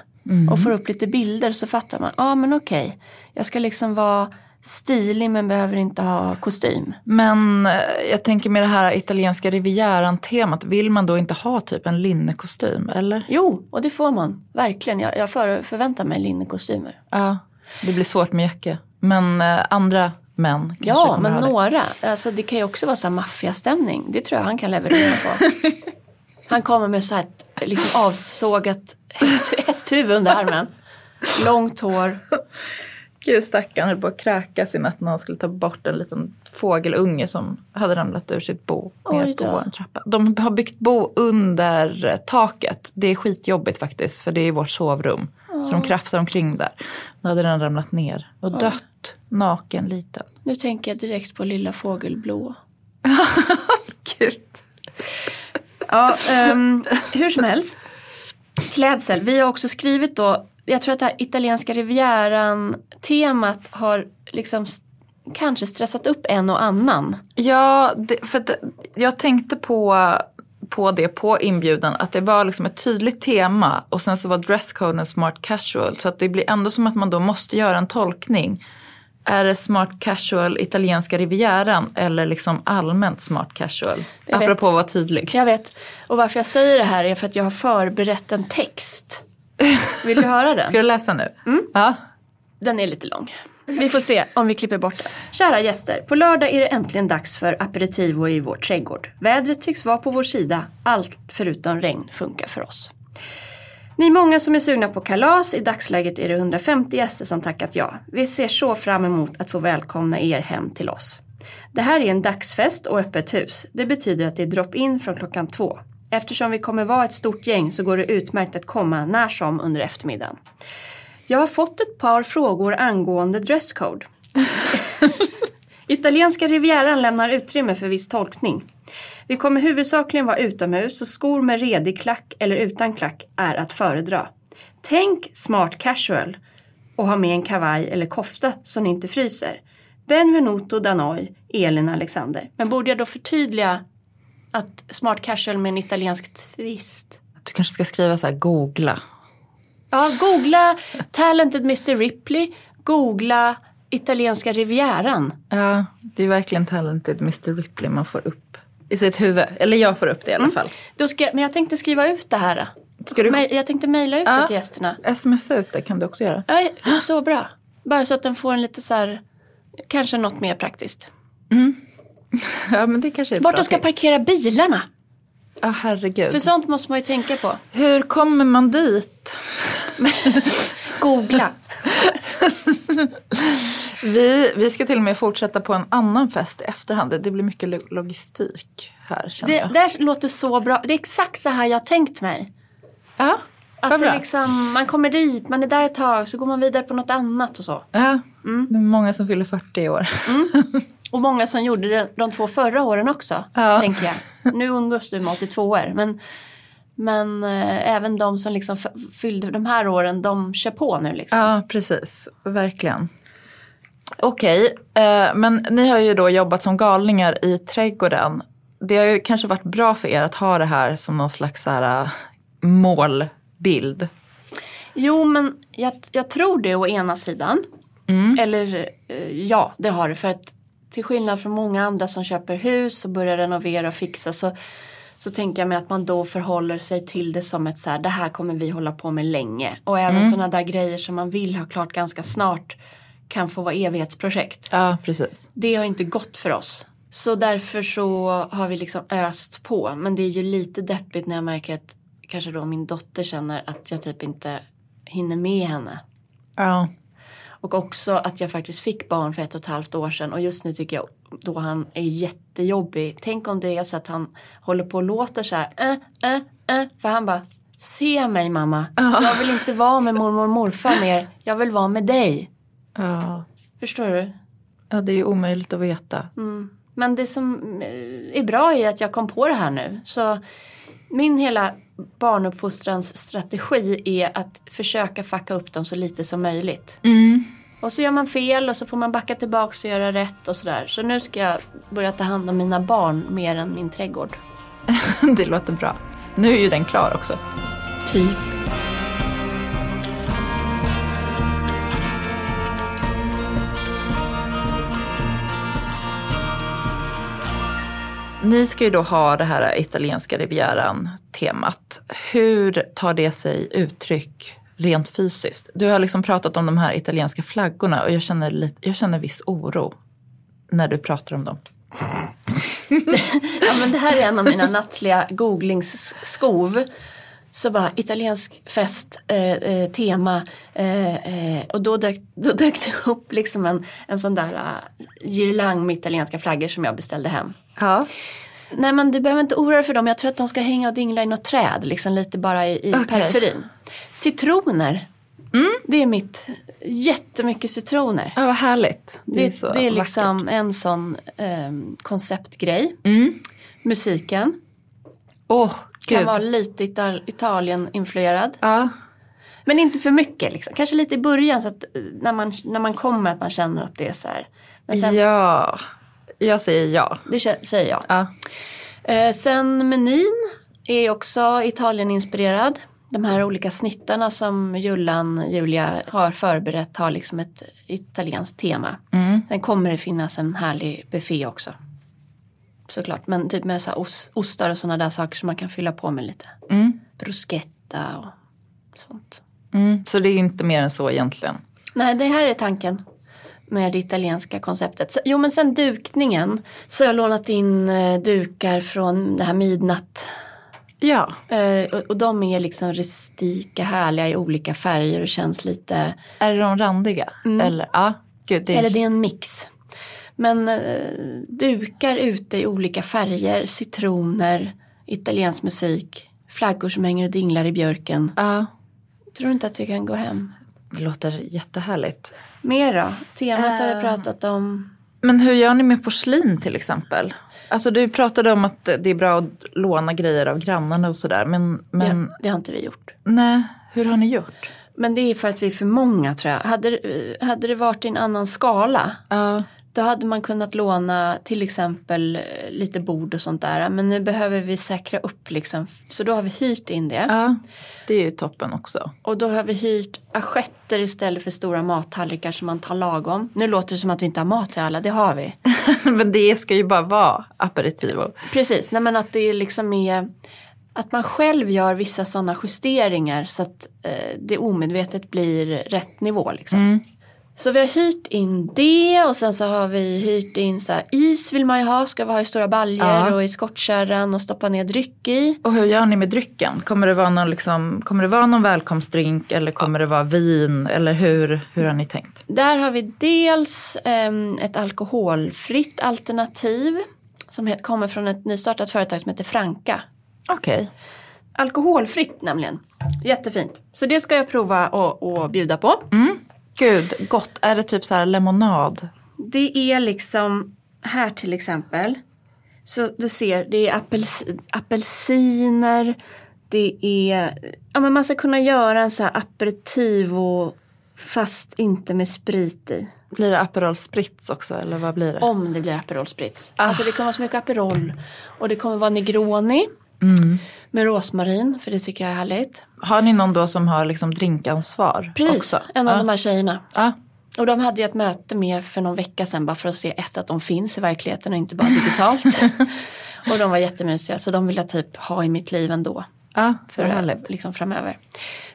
och får upp lite bilder så fattar man. Ja ah, men okej, jag ska liksom vara stilig men behöver inte ha kostym. Men eh, jag tänker med det här italienska rivieran-temat, vill man då inte ha typ en linnekostym eller? Jo, och det får man. Verkligen. Jag, jag för, förväntar mig linnekostymer. Ja, det blir svårt med jacka. Men eh, andra män kanske Ja, men ha det. några. Alltså, det kan ju också vara så här maffiastämning. Det tror jag han kan leverera på. Han kommer med så här ett liksom avsågat häst- hästhuvud under armen. Långt hår. Gud stackarn höll på att kräkas i natt när han skulle ta bort en liten fågelunge som hade ramlat ur sitt bo ner på en trappa. De har byggt bo under taket. Det är skitjobbigt faktiskt för det är vårt sovrum. Så de krafsar omkring där. Då hade den ramlat ner och dött. Naken liten. Nu tänker jag direkt på lilla fågelblå. Gud. Ja, um, hur som helst. Klädsel. Vi har också skrivit då, jag tror att det här italienska rivieran-temat har liksom kanske stressat upp en och annan. Ja, det, för det, jag tänkte på, på det på inbjudan. Att det var liksom ett tydligt tema och sen så var dresscoden smart casual. Så att det blir ändå som att man då måste göra en tolkning. Är det smart casual italienska rivieran eller liksom allmänt smart casual? Jag. Apropå att vara tydlig. Jag vet. Och varför jag säger det här är för att jag har förberett en text. Vill du höra den? Ska du läsa nu? Ja. Den är lite lång. Vi får se om vi klipper bort den. Kära gäster, på lördag är det äntligen dags för aperitivo i vår trädgård. Vädret tycks vara på vår sida. Allt förutom regn funkar för oss. Ni är många som är sugna på kalas. I dagsläget är det 150 gäster som tackat ja. Vi ser så fram emot att få välkomna er hem till oss. Det här är en dagsfest och öppet hus. Det betyder att det är drop-in från klockan två. Eftersom vi kommer vara ett stort gäng så går det utmärkt att komma när som under eftermiddagen. Jag har fått ett par frågor angående dresscode. Italienska rivieran lämnar utrymme för viss tolkning. Vi kommer huvudsakligen vara utomhus och skor med redig klack eller utan klack är att föredra. Tänk smart casual och ha med en kavaj eller kofta så ni inte fryser. Benvenuto da noi, Elin Alexander. Men borde jag då förtydliga att smart casual med en italiensk twist? Du kanske ska skriva så här, googla. Ja, googla Talented Mr Ripley, googla italienska rivieran. Ja, det är verkligen talented Mr Ripley man får upp i sitt huvud. Eller jag får upp det i alla fall. Då ska, men jag tänkte skriva ut det här. Ska du Jag tänkte mejla ut Ja. det till gästerna. smsa ut det kan du också göra. Ja, så bra. Bara så att den får en lite så här, kanske något mer praktiskt. Ja men det kanske är Vart bra de ska tips. parkera bilarna. Ja herregud. För sånt måste man ju tänka på. Hur kommer man dit? Googla. Vi, vi ska till och med fortsätta på en annan fest i efterhand. Det blir mycket lo- logistik här känner Det jag. där låter så bra. Det är exakt så här jag tänkt mig. Ja, Att det liksom, man kommer dit, man är där ett tag, så går man vidare på något annat och så. Ja, Mm. det är många som fyller 40 i år. Och många som gjorde det de två förra åren också, Ja. tänker jag. Nu umgås du med 82 år, men, men eh, även de som liksom fyllde de här åren, de kör på nu liksom. Ja, precis. Verkligen. Okej, eh, men ni har ju då jobbat som galningar i trädgården. Det har ju kanske varit bra för er att ha det här som någon slags så eh, målbild. Jo, men jag, jag tror det å ena sidan. Mm. Eller eh, ja, det har det. För att till skillnad från många andra som köper hus och börjar renovera och fixa så, så tänker jag mig att man då förhåller sig till det som ett så här, det här kommer vi hålla på med länge. Och även Mm. sådana där grejer som man vill ha klart ganska snart kan få vara evighetsprojekt. Ja, precis. Det har inte gått för oss. Så därför så har vi liksom öst på. Men det är ju lite deppigt när jag märker att kanske då min dotter känner att jag typ inte hinner med henne. Ja. Och också att jag faktiskt fick barn för ett och ett halvt år sedan och just nu tycker jag då han är jättejobbig. Tänk om det är så att han håller på och låter så här. Äh, äh, äh, för han bara, se mig mamma. Jag vill inte vara med mormor och morfar mer. Jag vill vara med dig. Ja. Förstår du? ja, det är ju omöjligt att veta. Men det som eh, är bra är att jag kom på det här nu. Så min hela barnuppfostrans strategi är att försöka fucka upp dem så lite som möjligt. Och så gör man fel och så får man backa tillbaka och göra rätt och sådär. Så nu ska jag börja ta hand om mina barn mer än min trädgård. det låter bra. Nu är ju den klar också. Typ. Ni ska ju då ha det här italienska rivieran-temat. Hur tar det sig uttryck rent fysiskt? Du har liksom pratat om de här italienska flaggorna och jag känner, lite, jag känner viss oro när du pratar om dem. ja, men det här är en av mina nattliga googlingsskov. Så bara italiensk fest, eh, eh, tema eh, eh och då dök, då dök det upp liksom en, en sån där uh, girlang med italienska flaggor som jag beställde hem. Ja. Nej men du behöver inte oroa dig för dem, jag tror att de ska hänga och dingla i något träd, liksom lite bara i, i okay. periferin. Citroner, mm. det är mitt, jättemycket citroner. Ja vad härligt. Det, det är, det är liksom vackert. en sån eh, konceptgrej. Mm. Musiken. Oh, kan Gud. vara lite Ital Italien-influerad. Ja. Men inte för mycket. Liksom. Kanske lite i början så att eh, när man, när man kommer att man känner att det är så här. Sen, ja, jag säger ja. Det säger jag. Ja. Eh, sen menyn är också Italien-inspirerad. De här olika snittarna som Jullan, Julia har förberett har liksom ett italienskt tema. Mm. Sen kommer det finnas en härlig buffé också såklart. Men typ med så os, ostar och sådana där saker som man kan fylla på med lite. Mm. Bruschetta och sånt. Mm. Så det är inte mer än så egentligen? Nej, det här är tanken med det italienska konceptet. Jo men sen dukningen så har jag lånat in eh, dukar från det här midnatt. Ja. Eh, och, och de är liksom rustika, härliga i olika färger och känns lite... Är de randiga? Mm. Eller, ja. Gud, det är... Eller det är en mix. Men eh, dukar ute i olika färger, citroner, italiensk musik, flaggor som hänger och dinglar i björken. Ja. Tror du inte att det kan gå hem? Det låter jättehärligt. Mer då? Temat har vi eh. pratat om. Men hur gör ni med porslin till exempel? Alltså du pratade om att det är bra att låna grejer av grannarna och sådär. Men, men... Det, det har inte vi gjort. Nej, hur har ni gjort? Men det är för att vi är för många tror jag. Hade, hade det varit i en annan skala uh. Då hade man kunnat låna till exempel eh, lite bord och sånt där. Men nu behöver vi säkra upp liksom. Så då har vi hyrt in det. Ja, det är ju toppen också. Och då har vi hyrt assietter istället för stora mattallrikar som man tar lagom. Nu låter det som att vi inte har mat till alla, det har vi. men det ska ju bara vara aperitivo. Precis, nej men att det liksom är att man själv gör vissa sådana justeringar så att eh, det omedvetet blir rätt nivå. Liksom. Mm. Så vi har hyrt in det och sen så har vi hyrt in så här, is vill man ju ha, ska vi ha i stora baljor ja. och i skottkärran och stoppa ner dryck i. Och hur gör ni med drycken? Kommer det vara någon, liksom, kommer det vara någon välkomstdrink eller kommer ja. det vara vin eller hur, hur har ni tänkt? Där har vi dels eh, ett alkoholfritt alternativ som kommer från ett nystartat företag som heter Franka. Okej. Okay. Alkoholfritt nämligen. Jättefint. Så det ska jag prova och, bjuda på. Mm. Gud, gott. Är det typ så här lemonad? Det är liksom, här till exempel. Så du ser, det är apels, apelsiner. Det är, ja men man ska kunna göra en så här aperitivo fast inte med sprit i. Blir det Aperol Spritz också eller vad blir det? Om det blir Aperol Spritz. Ah. Alltså det kommer vara så mycket Aperol och det kommer vara Negroni. Mm. Med rosmarin, för det tycker jag är härligt. Har ni någon då som har liksom drinkansvar? Precis, också? en av ja. de här tjejerna. Ja. Och de hade jag ett möte med för någon vecka sedan bara för att se ett att de finns i verkligheten och inte bara digitalt. och de var jättemysiga så de vill jag typ ha i mitt liv ändå. Ja, för härligt. Liksom framöver.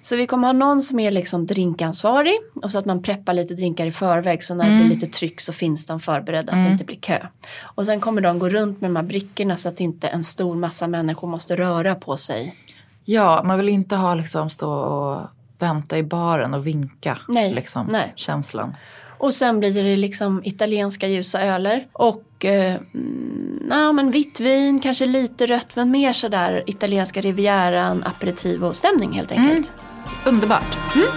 Så vi kommer ha någon som är liksom drinkansvarig och så att man preppar lite drinkar i förväg så när mm. det blir lite tryck så finns de förberedda att mm. det inte blir kö. Och sen kommer de gå runt med de här brickorna så att inte en stor massa människor måste röra på sig. Ja, man vill inte ha liksom stå och vänta i baren och vinka. Nej, liksom, nej. Känslan. Och sen blir det liksom italienska ljusa öler och eh, ja, men vitt vin, kanske lite rött men mer sådär italienska rivieran, aperitivo-stämning helt enkelt. Mm. Underbart. Mm.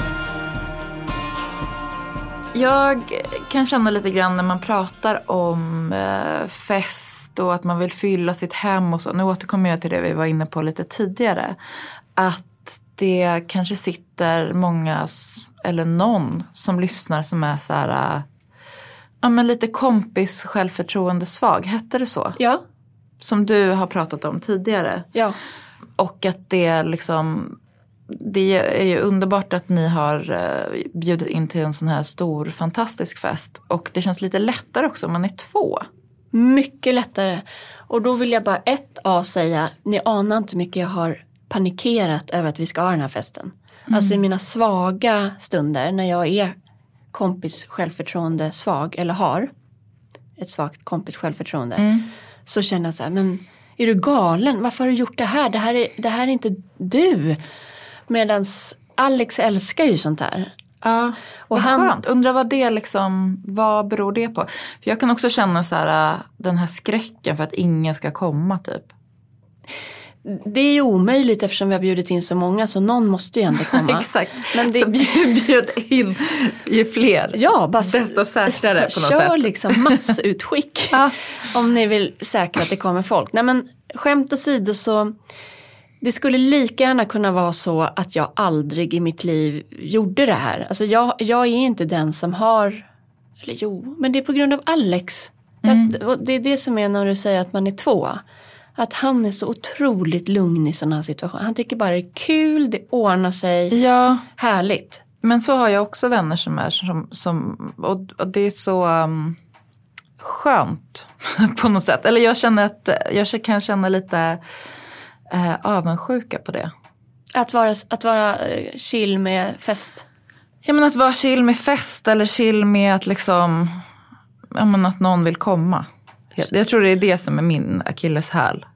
Jag kan känna lite grann när man pratar om eh, fest och att man vill fylla sitt hem och så. Nu återkommer jag till det vi var inne på lite tidigare. Att det kanske sitter många eller någon som lyssnar som är så här, äh, ja men lite kompis självförtroende svag, hette det så? Ja. Som du har pratat om tidigare. Ja. Och att det liksom det är ju underbart att ni har eh, bjudit in till en sån här stor fantastisk fest. Och det känns lite lättare också om man är två. Mycket lättare. Och då vill jag bara ett A säga, ni anar inte hur mycket jag har panikerat över att vi ska ha den här festen. Alltså i mina svaga stunder när jag är kompis självförtroende svag eller har ett svagt kompis självförtroende. Så känner jag så här, men är du galen? Varför har du gjort det här? Det här är, det här är inte du. Medan Alex älskar ju sånt här. Ja, Och han- skönt. Undrar vad det liksom, vad beror det på? För jag kan också känna så här, äh, den här skräcken för att ingen ska komma typ. Det är ju omöjligt eftersom vi har bjudit in så många så någon måste ju ändå komma. Exakt. Men det- Så bjud, bjud in ju fler. Ja, bara Desto säkrare på något Kör sätt. liksom massutskick. Ja. Om ni vill säkra att det kommer folk. Nej men skämt åsido så det skulle lika gärna kunna vara så att jag aldrig i mitt liv gjorde det här. Alltså jag, jag är inte den som har, eller jo, men det är på grund av Alex. Att, och det är det som är när du säger att man är två. Att han är så otroligt lugn i sådana här situationer. Han tycker bara det är kul, det ordnar sig, Ja, härligt. men så har jag också vänner som är som, som och, och det är så um, skönt på något sätt. Eller jag känner att jag kan känna lite eh, avundsjuka på det. Att vara, att vara eh, chill med fest. Ja men att vara chill med fest eller chill med att liksom, ja men att någon vill komma. Jag tror det är det som är min akilleshäl.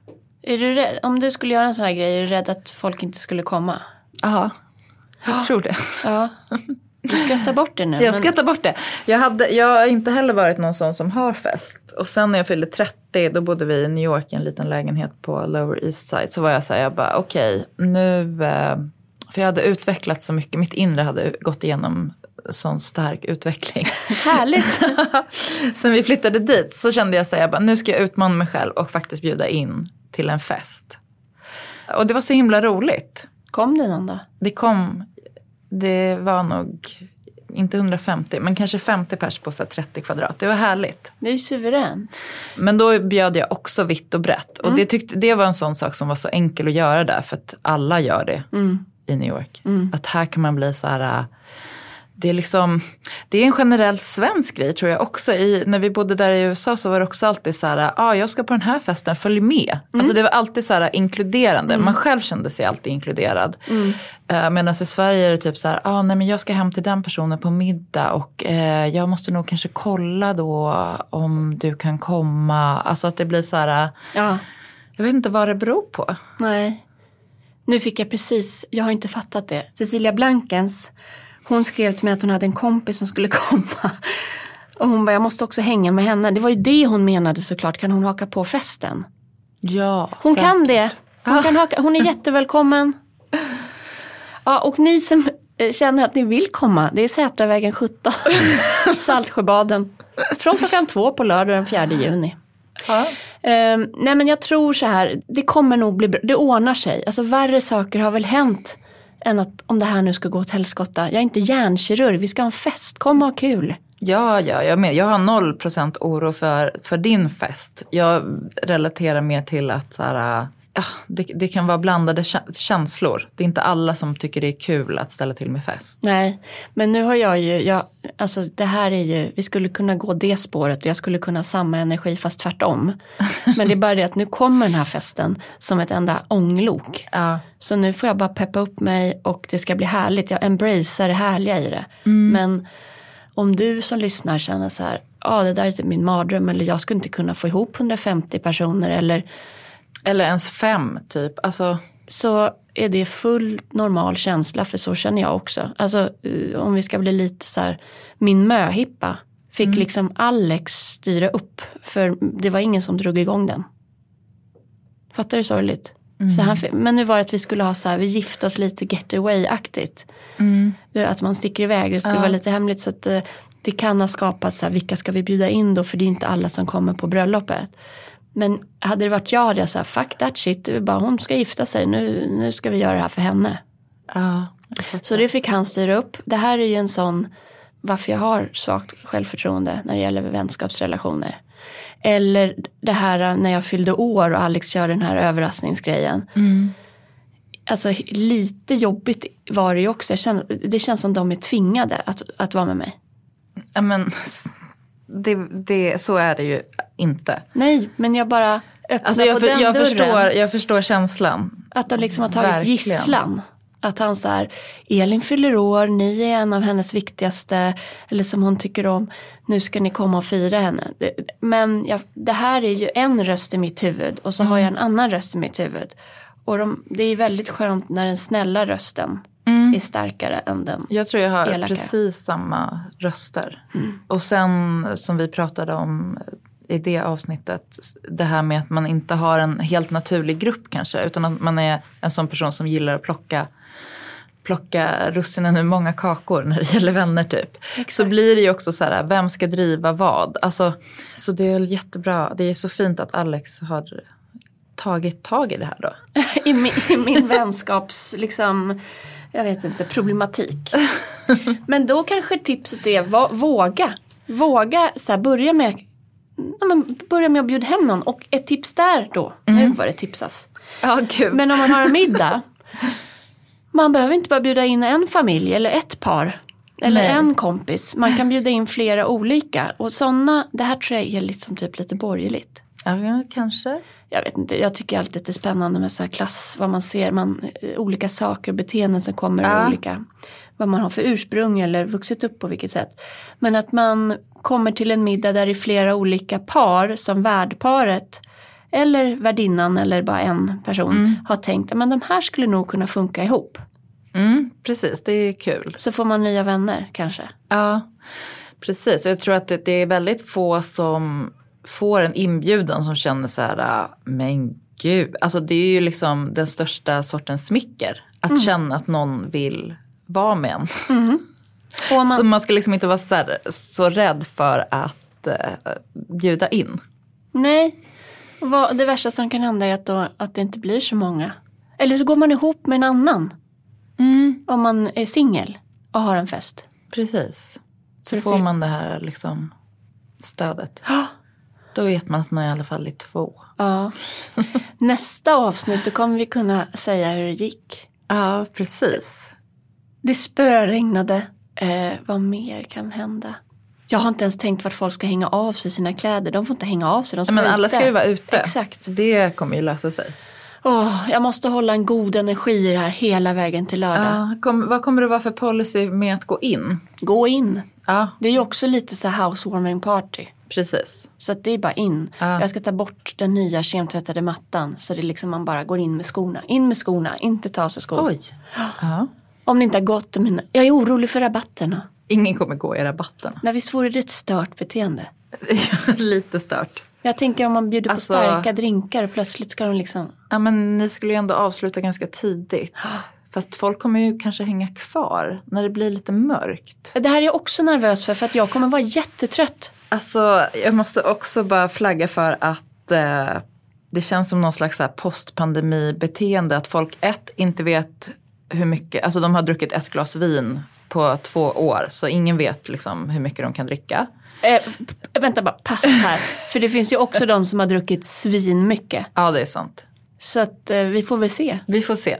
Är du rädd, om du skulle göra en sån här grej, är du rädd att folk inte skulle komma? Ja, jag tror det. Ja. Du skrattar bort det nu. Jag men- ska ta bort det. Jag, hade, jag har inte heller varit någon sån som har fest. Och sen när jag fyllde 30, då bodde vi i New York i en liten lägenhet på Lower East Side. Så var jag så här, jag bara okej, nu... Eh, för jag hade utvecklats så mycket, mitt inre hade gått igenom sån stark utveckling. Härligt. Sen vi flyttade dit så kände jag så här, jag bara, nu ska jag utmana mig själv och faktiskt bjuda in till en fest. Och det var så himla roligt. Kom det någon då? Det kom, det var nog inte 150 men kanske 50 pers på så här 30 kvadrat. Det var härligt. Du är ju suverän. Men då bjöd jag också vitt och brett. Och det, tyckte, det var en sån sak som var så enkel att göra där för att alla gör det i New York. Att här kan man bli så här äh, det är, liksom, det är en generell svensk grej tror jag också. I, när vi bodde där i USA så var det också alltid så här, ah, jag ska på den här festen, följ med. Alltså det var alltid så här inkluderande. Man själv kände sig alltid inkluderad. Uh, Medan i Sverige är det typ så här, ah, nej men jag ska hem till den personen på middag och eh, jag måste nog kanske kolla då om du kan komma. Alltså att det blir så här, Ja. jag vet inte vad det beror på. Nej. Nu fick jag precis, jag har inte fattat det. Cecilia Blankens, hon skrev till mig att hon hade en kompis som skulle komma. Och hon bara, jag måste också hänga med henne. Det var ju det hon menade såklart, kan hon haka på festen? Ja, Hon säkert. kan det. Hon, kan haka, hon är jättevälkommen. Ja, och ni som eh, känner att ni vill komma, det är Sätravägen 17, Saltsjöbaden. Från klockan två på lördag den 4 juni. Ja. Ehm, nej men jag tror så här, det kommer nog bli bra, det ordnar sig. Alltså värre saker har väl hänt än att om det här nu ska gå åt helskotta. Jag är inte hjärnkirurg, vi ska ha en fest, kom och ha kul. Ja, ja jag, med. jag har noll procent oro för, för din fest. Jag relaterar mer till att så här, det, det kan vara blandade kä- känslor. Det är inte alla som tycker det är kul att ställa till med fest. Nej, men nu har jag ju, jag, alltså det här är ju, vi skulle kunna gå det spåret och jag skulle kunna ha samma energi fast tvärtom. Men det är bara det att nu kommer den här festen som ett enda ånglok. Ja. Så nu får jag bara peppa upp mig och det ska bli härligt. Jag embracear det härliga i det. Men om du som lyssnar känner så här, ja ah, det där är typ min mardröm eller jag skulle inte kunna få ihop 150 personer eller Eller ens fem, typ. Alltså, så är det fullt normal känsla för så känner jag också. Alltså eh, om vi ska bli lite så här, min möhippa fick liksom Alex styra upp för det var ingen som drog igång den. Fattar du sorgligt? Så han, men nu var det att vi skulle ha så här, vi gifte oss lite getaway-aktigt. Det- Att man sticker iväg, det skulle vara lite hemligt så att eh, det kan ha skapat så här, vilka ska vi bjuda in då för det är inte alla som kommer på bröllopet. Men hade det varit jag hade jag sagt fuck that shit, bara hon ska gifta sig, nu, nu ska vi göra det här för henne. ja. Så det fick han styra upp. Det här är ju en sån, varför jag har svagt självförtroende när det gäller vänskapsrelationer. Eller det här när jag fyllde år och Alex kör den här överraskningsgrejen. alltså lite jobbigt var det ju också. Känner, det känns som de är tvingade att, att vara med mig. Ja, men, det, det, så är det ju inte. Nej, men jag bara öppnar Alltså jag, på den jag, dörren. förstår, jag förstår känslan. Att de liksom har tagit Verkligen. gisslan. Att han så här, Elin fyller år, ni är en av hennes viktigaste, eller som hon tycker om, nu ska ni komma och fira henne. Men jag, det här är ju en röst i mitt huvud och så har jag en annan röst i mitt huvud. Och de, det är väldigt skönt när den snälla rösten är starkare än den. Jag tror jag har Elaka. precis samma röster. Och sen som vi pratade om i det avsnittet, det här med att man inte har en helt naturlig grupp kanske, utan att man är en sån person som gillar att plocka plocka russinen ur många kakor när det gäller vänner typ. Så blir det ju också så här, vem ska driva vad? Alltså, så det är väl jättebra, det är så fint att Alex har tagit tag i det här då. I min, i min vänskaps, liksom, jag vet inte, problematik. Men då kanske tipset är, våga. Våga så här, börja med Ja, men börja med att bjuda hem någon och ett tips där då, nu var det tipsas. Ja, gud. Men om man har en middag, man behöver inte bara bjuda in en familj eller ett par. Eller Nej. en kompis, man kan bjuda in flera olika. Och sådana, det här tror jag är liksom typ lite borgerligt. Ja, kanske. Jag vet inte, jag tycker alltid att det är spännande med så här klass, vad man ser, man, eh, olika saker och beteenden som kommer Ja. olika, vad man har för ursprung eller vuxit upp på vilket sätt. Men att man kommer till en middag där det är flera olika par som värdparet eller värdinnan eller bara en person har tänkt att de här skulle nog kunna funka ihop. Mm, precis, det är kul. Så får man nya vänner kanske. Ja, precis. Jag tror att det, det är väldigt få som får en inbjudan som känner så här, "Ah, men gud. Alltså det är ju liksom den största sortens smicker. Att känna att någon vill vara med en. Om man, Så man ska liksom inte vara så, här, så rädd för att eh, bjuda in. Nej, vad, det värsta som kan hända är att, då, att det inte blir så många. Eller så går man ihop med en annan. Om man är singel och har en fest. Precis. Så, Så får man det här liksom stödet. Ja. Då vet man att man i alla fall är två. Ja. Nästa avsnitt då kommer vi kunna säga hur det gick. Ja, precis. Det spöregnade. Eh, vad mer kan hända? Jag har inte ens tänkt vart folk ska hänga av sig sina kläder. De får inte hänga av sig. De ska Men alla ute. ska ju vara ute. Exakt. Det kommer ju lösa sig. Åh, jag måste hålla en god energi i det här hela vägen till lördag. Ja, kom, vad kommer det vara för policy med att gå in? Gå in. Ja, Det är ju också lite så här housewarming party. Precis. Så att det är bara in. Ja. Jag ska ta bort den nya kemtvättade mattan. Så det är liksom man bara går in med skorna. In med skorna, inte ta av sig skor. Oj. Ja. Om det inte har gått mina... Jag är orolig för rabatterna. Ingen kommer gå i rabatterna. Men visst vore det ett stört beteende? Lite stört. Jag tänker om man bjuder på Alltså- starka drinkar och plötsligt ska de liksom... Ja, men ni skulle ju ändå avsluta ganska tidigt. Fast folk kommer ju kanske hänga kvar när det blir lite mörkt. Det här är jag också nervös för, för att jag kommer vara jättetrött. Alltså, jag måste också bara flagga för att eh, det känns som någon slags postpandemibeteende. Att folk ett, inte vet hur mycket, alltså de har druckit ett glas vin på två år. Så ingen vet liksom hur mycket de kan dricka. Eh, vänta bara, pass här. för det finns ju också de som har druckit svin mycket. Ja, det är sant. Så att eh, vi får väl se. Vi får se.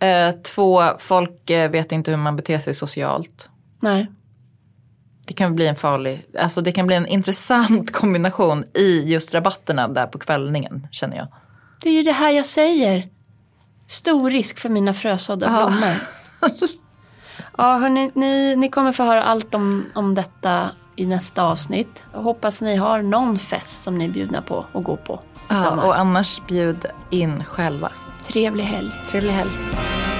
Eh, två, folk eh, vet inte hur man beter sig socialt. Nej. Det kan bli en farlig, alltså det kan bli en intressant kombination i just rabatterna där på kvällningen känner jag. Det är ju det här jag säger. Stor risk för mina frösådda blommor. Ja, hörni, ni, ni kommer få höra allt om, om detta i nästa avsnitt. Jag hoppas ni har någon fest som ni är bjudna på och gå på Ja, och annars bjud in själva. Trevlig helg. Trevlig helg.